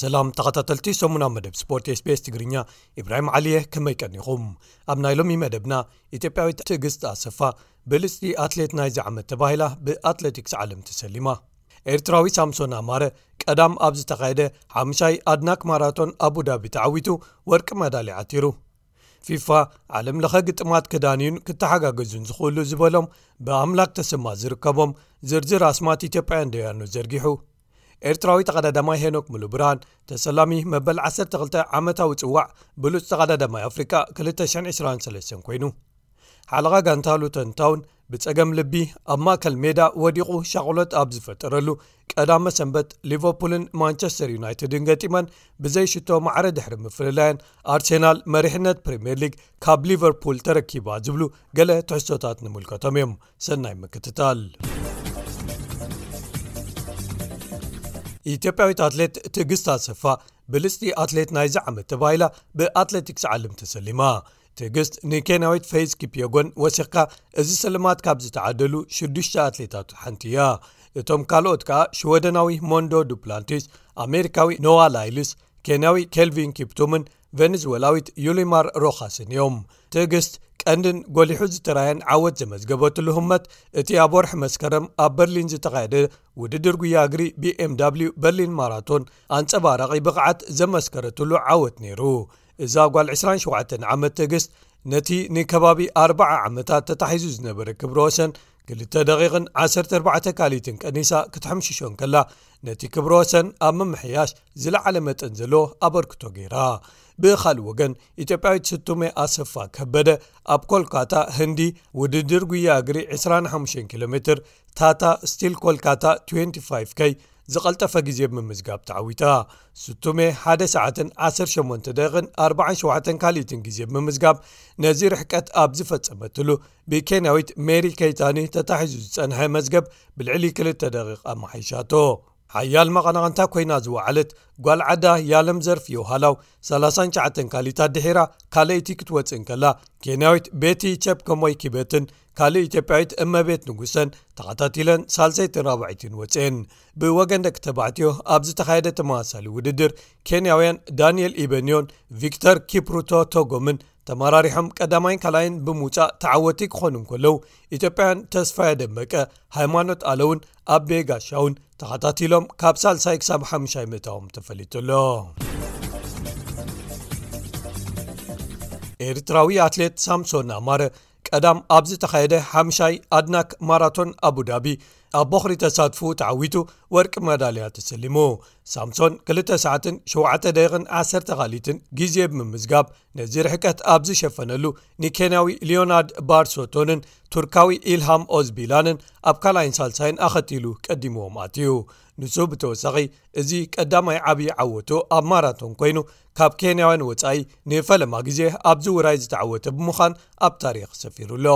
ሰላም ተኸታተልቲ ሰሙና መደብ ስፖርት ስቤስ ትግርኛ ኢብራሂም ዓሊየ ከመይ ቀኒኹም ኣብ ናይ ሎሚ መደብና ኢትዮጵያዊት ትእግስት ኣሰፋ ብልጽቲ ኣትሌት ናይዚ ዓመት ተባሂላ ብኣትለቲክስ ዓለም ተሰሊማ። ኤርትራዊ ሳምሶን ኣማረ ቀዳም ኣብ ዝተኻየደ ሓሙሻይ ኣድናክ ማራቶን ኣቡዳቢ ተዓዊቱ ወርቂ መዳልያ ዓቲሩ። ፊፋ ዓለም ለኸ ግጥማት ክዳንዩን ክተሓጋገዙን ዝኽእሉ ዝበሎም ብኣምላክ ተሰማ ዝርከቦም ዝርዝር ኣስማት ኢትዮጵያውያን ደያኑ ዘርጊሑ። ኤርትራዊ ተቐዳዳማይ ሄኖክ ምሉ ብርሃን ተሰላሚ መበል 12 ዓመታዊ ጽዋዕ ብሉፅ ተቐዳዳማይ ኣፍሪቃ 223 ኮይኑ ሓለቓ ጋንታ ሉተንታውን ብጸገም ልቢ ኣብ ማእከል ሜዳ ወዲቑ ሻቕሎት ኣብ ዝፈጠረሉ ቀዳመ ሰንበት ሊቨርፑልን ማንቸስተር ዩናይትድን ገጢመን ብዘይ ሽቶ ማዕረ ድሕሪ ምፍልላየን ኣርሴናል መሪሕነት ፕሪምየር ሊግ ካብ ሊቨርፑል ተረኪባ ዝብሉ ገለ ትሕሶታት ንምልከቶም እዮም ሰናይ ምክትታል ኢትዮጵያዊት ኣትሌት ትግስት ኣሰፋ ብልፅቲ ኣትሌት ናይዚ ዓመት ተባሂላ ብኣትለቲክስ ዓልም ተሰሊማ ትግስት ንኬንያዊት ፈይዝ ኪፕዮጎን ወሲኽካ እዚ ስልማት ካብ ዝተዓደሉ 6ዱሽተ ኣትሌታት ሓንቲ እያ እቶም ካልኦት ከኣ ሽወደናዊ ሞንዶ ዱፕላንቲስ ኣሜሪካዊ ኖዋ ላይልስ ኬንያዊ ኬልቪን ኪፕቱምን ቨኒዝወላዊት ዩሊማር ሮኻስን እዮም ትእግስት ቀንድን ጎሊሑ ዝተራየን ዓወት ዘመዝገበትሉ ህመት እቲ ኣብ ወርሒ መስከረም ኣብ በርሊን ዝተኻየደ ውድድር ጉያ እግሪ bmw በርሊን ማራቶን ኣንፀባራቂ ብቕዓት ዘመስከረትሉ ዓወት ነይሩ እዛ ጓል 27 ዓመት ትእግስት ነቲ ንከባቢ ኣር0 ዓመታት ተታሒዙ ዝነበረ ክብሮ ወሰን ክልተ ደቂቕን ዓሰርተ ኣርባዕተ ካልኢትን ቀኒሳ ክትሕምሽሾ ከላ ነቲ ክብረ ወሰን ኣብ ምምሕያሽ ዝለዓለ መጠን ዘለዎ ኣበርክቶ ገይራ ብኻልእ ወገን ኢትዮጵያዊት ስቱሜ ኣሰፋ ከበደ ኣብ ኮልካታ ህንዲ ውድድር ጉያ እግሪ 25 ኪሎ ሜትር ታታ ስቲል ኮልካታ 25 ከይ ዝቐልጠፈ ግዜ ብምዝጋብ ተዓዊታ ስቱሜ ሓደ ሰዓትን 18 ደን 47 ካልኢትን ግዜ ብምዝጋብ ነዚ ርሕቀት ኣብ ዝፈፀመትሉ ብኬንያዊት ሜሪ ከይታኒ ተታሒዙ ዝጸንሐ መዝገብ ብልዕሊ ክልተ ደቂቕ ኣመሓይሻቶ ሓያል መቐናቕንታ ኮይና ዝወዓለት ጓል ዓዳ ያለም ዘርፍ ዮውሃላው 39 ካሊት ኣድሒራ ካልይቲ ክትወፅእ ከላ ኬንያዊት ቤቲ ቸፕ ከሞይ ኪበትን ካልእ ኢትዮጵያዊት እመቤት ንጉሰን ተኸታቲለን ሳልሰይትን ራባዒትን ወፅን ብወገን ደቂ ተባዕትዮ ኣብ ዝተኻየደ ተመሳሳሊ ውድድር ኬንያውያን ዳንኤል ኢበንዮን ቪክተር ኪፕሩቶ ቶጎምን ተመራሪሖም ቀዳማይን ካልኣይን ብምውፃእ ተዓወቲ ክኾኑ እንከለዉ ኢትዮጵያውያን ተስፋ የደመቀ ሃይማኖት ኣለውን ኣብ ቤጋሻውን ተኸታቲሎም ካብ ሳልሳይ ክሳብ ሓሙሻይ ምእታዎም ተፈሊጡሎ ኤርትራዊ ኣትሌት ሳምሶን ኣማረ ቀዳም ኣብ ዝተኻየደ ሓምሻይ ኣድናክ ማራቶን ኣቡዳቢ ኣብ ቦኽሪ ተሳትፉ ተዓዊቱ ወርቂ መዳልያ ተሰሊሙ ሳምሶን 27 ጊዜ ብምምዝጋብ ነዚ ርሕቀት ኣብ ዝሸፈነሉ ንኬንያዊ ሊዮናርድ ባርሶቶንን ቱርካዊ ኢልሃም ኦዝቢላንን ኣብ ካልኣይን ሳልሳይን ኣኸቲሉ ቀዲምዎም ኣትዩ ንሱ ብተወሳኺ እዚ ቀዳማይ ዓብዪ ዓወቱ ኣብ ማራቶን ኮይኑ ካብ ኬንያውያን ወፃኢ ንፈለማ ግዜ ኣብዚ ውራይ ዝተዓወተ ብምዃን ኣብ ታሪክ ሰፊሩ ኣሎ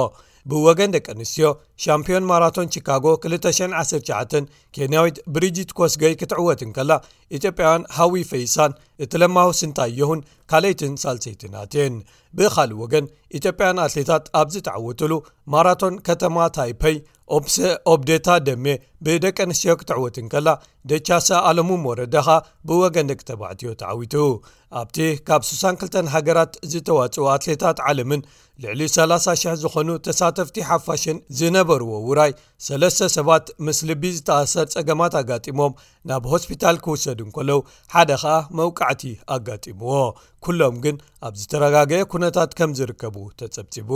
ብወገን ደቂ ኣንስትዮ ሻምፒዮን ማራቶን ቺካጎ 219 ኬንያዊት ብሪጅት ኮስገይ ክትዕወት እንከላ ኢትዮጵያውያን ሃዊ ፈይሳን እቲ ለማሁ ስንታየሁን ካልኣይትን ሳልሰይትን ኣትየን ብካልእ ወገን ኢትዮጵያን ኣትሌታት ኣብዚ ተዕወትሉ ማራቶን ከተማ ታይፐይ ኦብሰ ኦብዴታ ደሜ ብደቂ ኣንስትዮ ክትዕወት እንከላ ደቻሰ ኣለሙ ወረዳኻ ብወገን ደቂ ተባዕትዮ ተዓዊቱ ኣብቲ ካብ 62 ሃገራት ዝተዋፅኡ ኣትሌታት ዓለምን ልዕሊ 30,00 ዝኾኑ ተሳተፍቲ ሓፋሽን ዝነበርዎ ውራይ ሰለስተ ሰባት ምስ ልቢ ዝተኣሰር ፀገማት ኣጋጢሞም ናብ ሆስፒታል ክውሰዱ እንከለዉ ሓደ ኸኣ መውቃዕቲ ኣጋጢምዎ ኩሎም ግን ኣብ ዝተረጋገየ ኩነታት ከም ዝርከቡ ተጸብጺቡ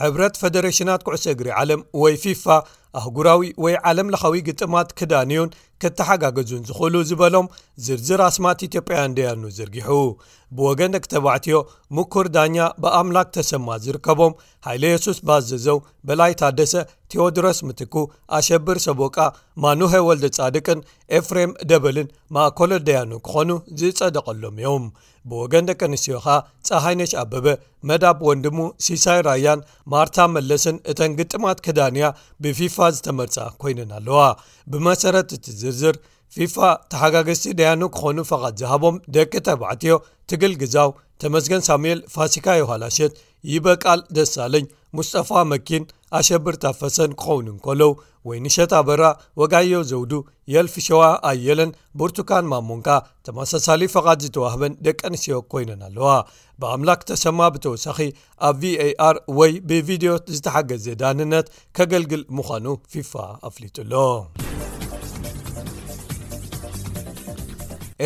ሕብረት ፈደሬሽናት ኩዕሶ እግሪ ዓለም ወይ ፊፋ ኣህጉራዊ ወይ ዓለም ለኻዊ ግጥማት ክዳንዩን ክተሓጋገዙን ዝኽእሉ ዝበሎም ዝርዝር ኣስማት ኢትዮጵያን ደያኑ ዝርጊሑ ብወገን ደቂ ተባዕትዮ ምኩር ዳኛ ብኣምላክ ተሰማ ዝርከቦም ሃይለየሱስ ባዘዘው፣ በላይ ታደሰ፣ ቴዎድሮስ ምትኩ፣ ኣሸብር ሰቦቃ፣ ማኑሀ ወልደጻድቅን ኤፍሬም ደበልን ማእኮሎ ደያኑ ክኾኑ ዝጸደቐሎም እዮም። ብወገን ደቂ ኣንስትዮ ከኣ ጸሃይነሽ ኣበበ፣ መዳብ ወንድሙ፣ ሲሳይ ራያን ማርታ መለስን እተን ግጥማት ክዳንያ ብፊፋ ዝተመርጻ ኮይነን ኣለዋ። ብመሰረት እቲ ዝርዝር ፊፋ ተሓጋገዝቲ ደያኑ ክኾኑ ፈቓድ ዝሃቦም ደቂ ተባዕትዮ ትግል ግዛው፣ ተመስገን ሳሙኤል፣ ፋሲካ ዮሃላሸት፣ ይበቃል ደሳለኝ ሙስጠፋ መኪን ኣሸብር ታፈሰን ክኸውንን ኮሎው ወይ ንሸት ኣበራ ወጋዮ ዘውዱ የልፍ ሸዋ ኣየለን ቡርቱካን ማሞንካ ተመሳሳሊ ፈቓድ ዝተዋህበን ደቂ ኣንስዮ ኮይነን ኣለዋ ብኣምላክ ተሰማ ብተወሳኺ ኣብ var ወይ ብቪድዮ ዝተሓገዘ ዳንነት ከገልግል ምዃኑ ፊፋ ኣፍሊጡ ኣሎ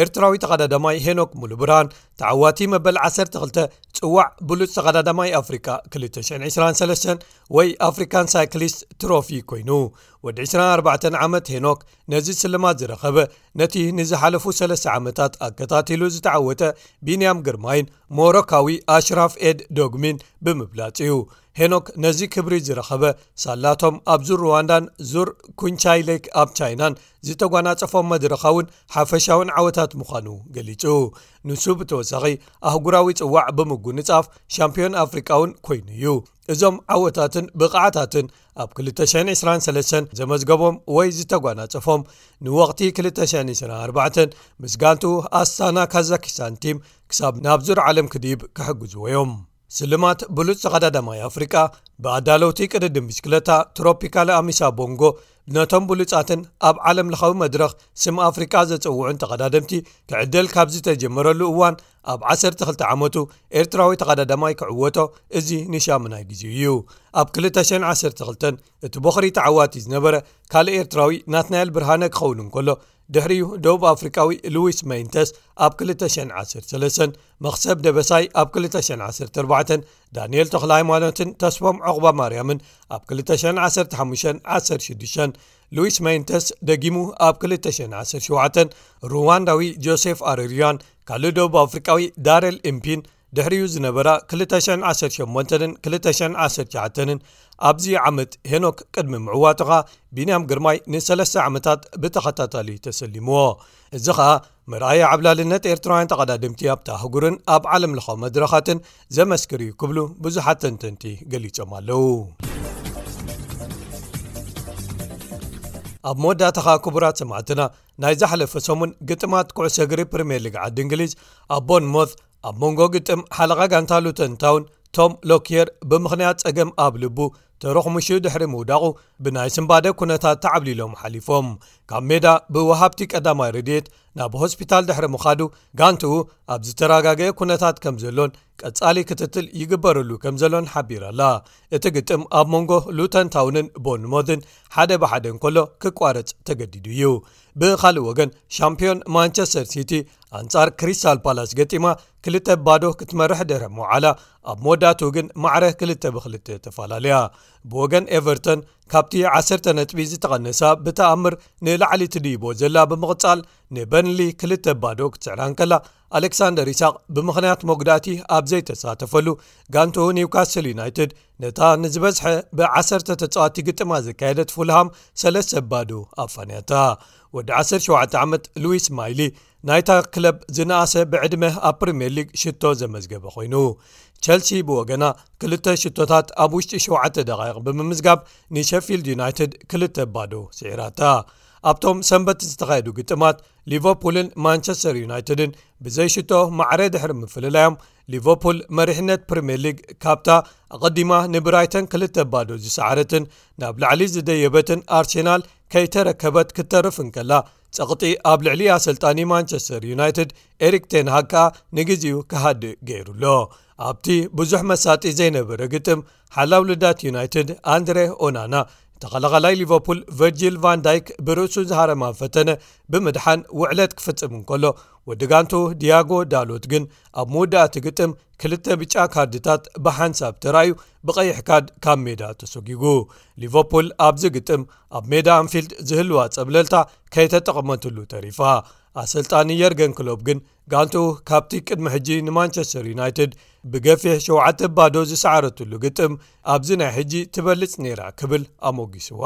ኤርትራዊ ተካዳዳማይ ሄኖክ ሙሉ ብራን ተዓዋቲ መበል 12 ፅዋዕ ብሉፅ ተቐዳዳማይ ኣፍሪካ 223 ወይ ኣፍሪካን ሳይክሊስት ትሮፊ ኮይኑ ወዲ 24 ዓመት ሄኖክ ነዚ ስልማት ዝረኸበ ነቲ ንዝሓለፉ ሰለስተ ዓመታት ኣከታቲሉ ዝተዓወተ ቢንያም ግርማይን ሞሮካዊ ኣሽራፍ ኤድ ዶግሚን ብምብላፅ እዩ ሄኖክ ነዚ ክብሪ ዝረኸበ ሳላቶም ኣብ ዙር ሩዋንዳን ዙር ኩንቻይሌክ ኣብ ቻይናን ዝተጓናጸፎ መድረኻውን ሓፈሻውን ዓወታት ምዃኑ ገሊጹ ንሱ ብተወሳኺ ኣህጉራዊ ጽዋዕ ብምጉንጻፍ ሻምፕዮን ኣፍሪቃውን ኮይኑ እዩ እዞም ዓወታትን ብቕዓታትን ኣብ 223 ዘመዝገቦም ወይ ዝተጓናጸፎም ንወቕቲ 224 ምስ ጋንቱ ኣስታና ካዛኪስታን ቲም ክሳብ ናብ ዙር ዓለም ክድብ ክሕግዝዎ እዮም ስልማት ብሉፅ ተቐዳዳማይ ኣፍሪቃ ብኣዳለውቲ ቅድድም ብሽክለታ ትሮፒካል ኣሚሳ ቦንጎ ነቶም ብሉፃትን ኣብ ዓለም ለኻዊ መድረኽ ስም ኣፍሪቃ ዘፀውዑን ተቐዳደምቲ ክዕደል ካብ ዝተጀመረሉ እዋን ኣብ 12 ዓመቱ ኤርትራዊ ተቐዳዳማይ ክዕወቶ እዚ ንሻሙናይ ግዜ እዩ ኣብ 212 እቲ ቦኽሪ ተዓዋቲ ዝነበረ ካልእ ኤርትራዊ ናትናኤል ብርሃነ ክኸውን እንከሎ ድሕሪኡ ደቡብ ኣፍሪካዊ ሉዊስ መይንተስ ኣብ 213 መኽሰብ ደበሳይ ኣብ 214 ዳንኤል ተኽላ ሃይማኖትን ተስፎም ዕቑባ ማርያምን ኣብ 21516 ሉዊስ መይንተስ ደጊሙ ኣብ 217 ሩዋንዳዊ ጆሴፍ ኣረርያን ካልእ ደቡብ ኣፍሪካዊ ዳረል ኢምፒን ድሕሪኡ ዝነበራ ክልተ ሽሕን ዓሰርተ ሸሞንተንን ክልተ ሽሕን ዓሰርተ ትሽዓተንን ኣብዚ ዓመት ሄኖክ ቅድሚ ምዕዋቱ ኸኣ ቢንያም ግርማይ ንሰለስተ ዓመታት ብተኸታታሊ ተሰሊምዎ እዚ ኸኣ መርኣያ ዓብላልነት ኤርትራውያን ተቐዳድምቲ ኣብቲ ኣህጉርን ኣብ ዓለም ለኻዊ መድረኻትን ዘመስክር እዩ ክብሉ ብዙሓት ተንተንቲ ገሊጾም ኣለዉ ኣብ መወዳእታ ኸኣ ክቡራት ሰማዕትና ናይ ዝሓለፈ ሰሙን ግጥማት ኩዕሶ እግሪ ፕሪምየር ሊግ ዓዲ እንግሊዝ ኣብ ቦርን ሞት ኣብ መንጎ ግጥም ሓለቓ ጋንታ ሉተንታውን ቶም ሎክየር ብምኽንያት ጸገም ኣብ ልቡ ተረኽሙሹ ድሕሪ ምውዳቑ ብናይ ስምባደ ኩነታት ተዓብሊሎም ሓሊፎም ካብ ሜዳ ብወሃብቲ ቀዳማይ ረድት ናብ ሆስፒታል ድሕሪ ምዃዱ ጋንትኡ ኣብ ዝተረጋገየ ኩነታት ከም ዘሎን ቀጻሊ ክትትል ይግበረሉ ከም ዘሎን ሓቢራ ኣላ። እቲ ግጥም ኣብ መንጎ ሉተን ታውንን ቦርንሞዝን ሓደ ብሓደ እንከሎ ክቋረጽ ተገዲዱ እዩ። ብኻልእ ወገን ሻምፕዮን ማንቸስተር ሲቲ ኣንጻር ክሪስታል ፓላስ ገጢማ ክልተ ብ ባዶ ክትመርሕ ድሕሪ ምውዓላ ኣብ መወዳእትኡ ግን ማዕረ ክልተ ብክልተ ተፈላለያ። ብወገን ኤቨርተን ካብቲ ዓሰርተ ነጥቢ ዝተቐነሳ ብተኣምር ንላዕሊ ትድይቦ ዘላ ብምቕጻል ንበርንሊ ክልተ ብ ባዶ ክትስዕራ እንከላ፣ ኣሌክሳንደር ይሳቅ ብምኽንያት መጉዳእቲ ኣብ ዘይተሳተፈሉ ጋንትኡ ኒውካስል ዩናይትድ ነታ ንዝበዝሐ ብ1ሰተ ተጻዋቲ ግጥማ ዘካየደት ፉልሃም ሰለስተ ባዱ ኣፋንያታ ወዲ 17 ዓመት ሉዊስ ማይሊ ናይታ ክለብ ዝነኣሰ ብዕድመ ኣብ ፕሪምየር ሊግ ሽቶ ዘመዝገበ ኮይኑ ቸልሲ ብወገና ክልተ ሽቶታት ኣብ ውሽጢ ሸተ ደቃይቕ ብምምዝጋብ ንሸፊልድ ዩናይትድ ክልተ ባዱ ስዒራታ ኣብቶም ሰንበት ዝተኻየዱ ግጥማት ሊቨርፑልን ማንቸስተር ዩናይትድን ብዘይ ሽቶ ማዕረ ድሕሪ ምፍልላዮም ሊቨርፑል መሪሕነት ፕሪምየር ሊግ ካብታ ኣቐዲማ ንብራይተን ክልተ ባዶ ዝሰዓረትን ናብ ላዕሊ ዝደየበትን ኣርሴናል ከይተረከበት ክተርፍ እንከላ ጸቕጢ ኣብ ልዕሊ ኣሰልጣኒ ማንቸስተር ዩናይትድ ኤሪክ ቴንሃግ ከኣ ንግዜኡ ክሃድእ ገይሩ ኣሎ ኣብቲ ብዙሕ መሳጢ ዘይነበረ ግጥም ሓላው ልዳት ዩናይትድ ኣንድረ ኦናና ተኸላኻላይ ሊቨርፑል ቨርጂል ቫንዳይክ ብርእሱ ዝሃረማ ፈተነ ብምድሓን ውዕለት ክፍጽም እንከሎ ወዲ ጋንቱ ድያጎ ዳሎት ግን ኣብ መወዳእቲ ግጥም ክልተ ብጫ ካርድታት ብሓንሳብ ተራእዩ ብቐይሕ ካድ ካብ ሜዳ ተሰጒጉ ሊቨርፑል ኣብዚ ግጥም ኣብ ሜዳ ኣንፊልድ ዝህልዋ ጸብለልታ ከይተጠቕመትሉ ተሪፋ ኣሰልጣኒ የርገን ክሎብ ግን ጋንትኡ ካብቲ ቅድሚ ሕጂ ንማንቸስተር ዩናይትድ ብገፊሕ ሸውዓተ ባዶ ዝሰዓረትሉ ግጥም ኣብዚ ናይ ሕጂ ትበልጽ ነይራ ክብል ኣሞጊስዋ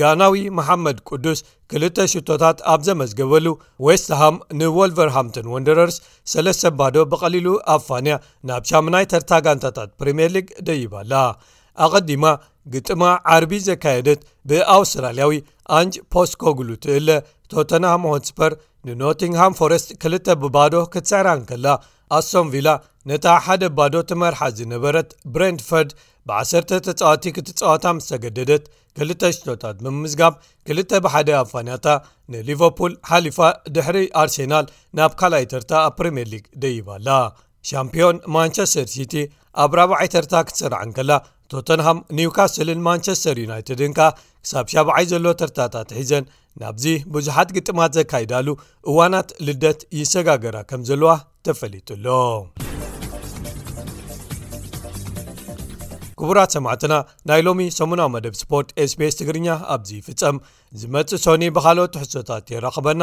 ጋናዊ መሓመድ ቅዱስ ክልተ ሽቶታት ኣብ ዘመዝገበሉ ዌስትሃም ንወልቨርሃምቶን ወንደረርስ ሰለስተ ባዶ ብቐሊሉ ኣብ ፋንያ ናብ ሻሙናይ ተርታ ጋንታታት ፕሪምየር ሊግ ደይባኣላ ኣቐዲማ ግጥማ ዓርቢ ዘካየደት ብኣውስትራልያዊ ኣንጅ ፖስኮግሉ ትእለ ቶተናሃም ሆትስፐር ንኖቲንግሃም ፎረስት ክልተ ብባዶ ክትስዕራ እንከላ ኣስቶን ቪላ ነታ ሓደ ባዶ ትመርሓ ዝነበረት ብረንድፈርድ ብ1ሰተ ተጻዋቲ ክትጻዋታ ምስ ተገደደት ክልተ ሽቶታት ብምምዝጋብ ክልተ ብሓደ ኣፋንያታ ንሊቨርፑል ሓሊፋ ድሕሪ ኣርሴናል ናብ ካልኣይ ተርታ ኣብ ፕሪምየር ሊግ ደይባኣላ ሻምፕዮን ማንቸስተር ሲቲ ኣብ ራብዓይ ተርታ ክትስራዕ እንከላ ቶተንሃም ኒውካስልን ማንቸስተር ዩናይትድን ከኣ ክሳብ ሻብዓይ ዘሎ ተርታታት ሒዘን ናብዚ ብዙሓት ግጥማት ዘካይዳሉ እዋናት ልደት ይሰጋገራ ከም ዘለዋ ተፈሊጡ ኣሎ ክቡራት ሰማዕትና ናይ ሎሚ ሰሙናዊ መደብ ስፖርት ስbs ትግርኛ ኣብዚ ይፍጸም ዝመጽእ ሶኒ ብካልኦት ትሕሶታት የራኽበና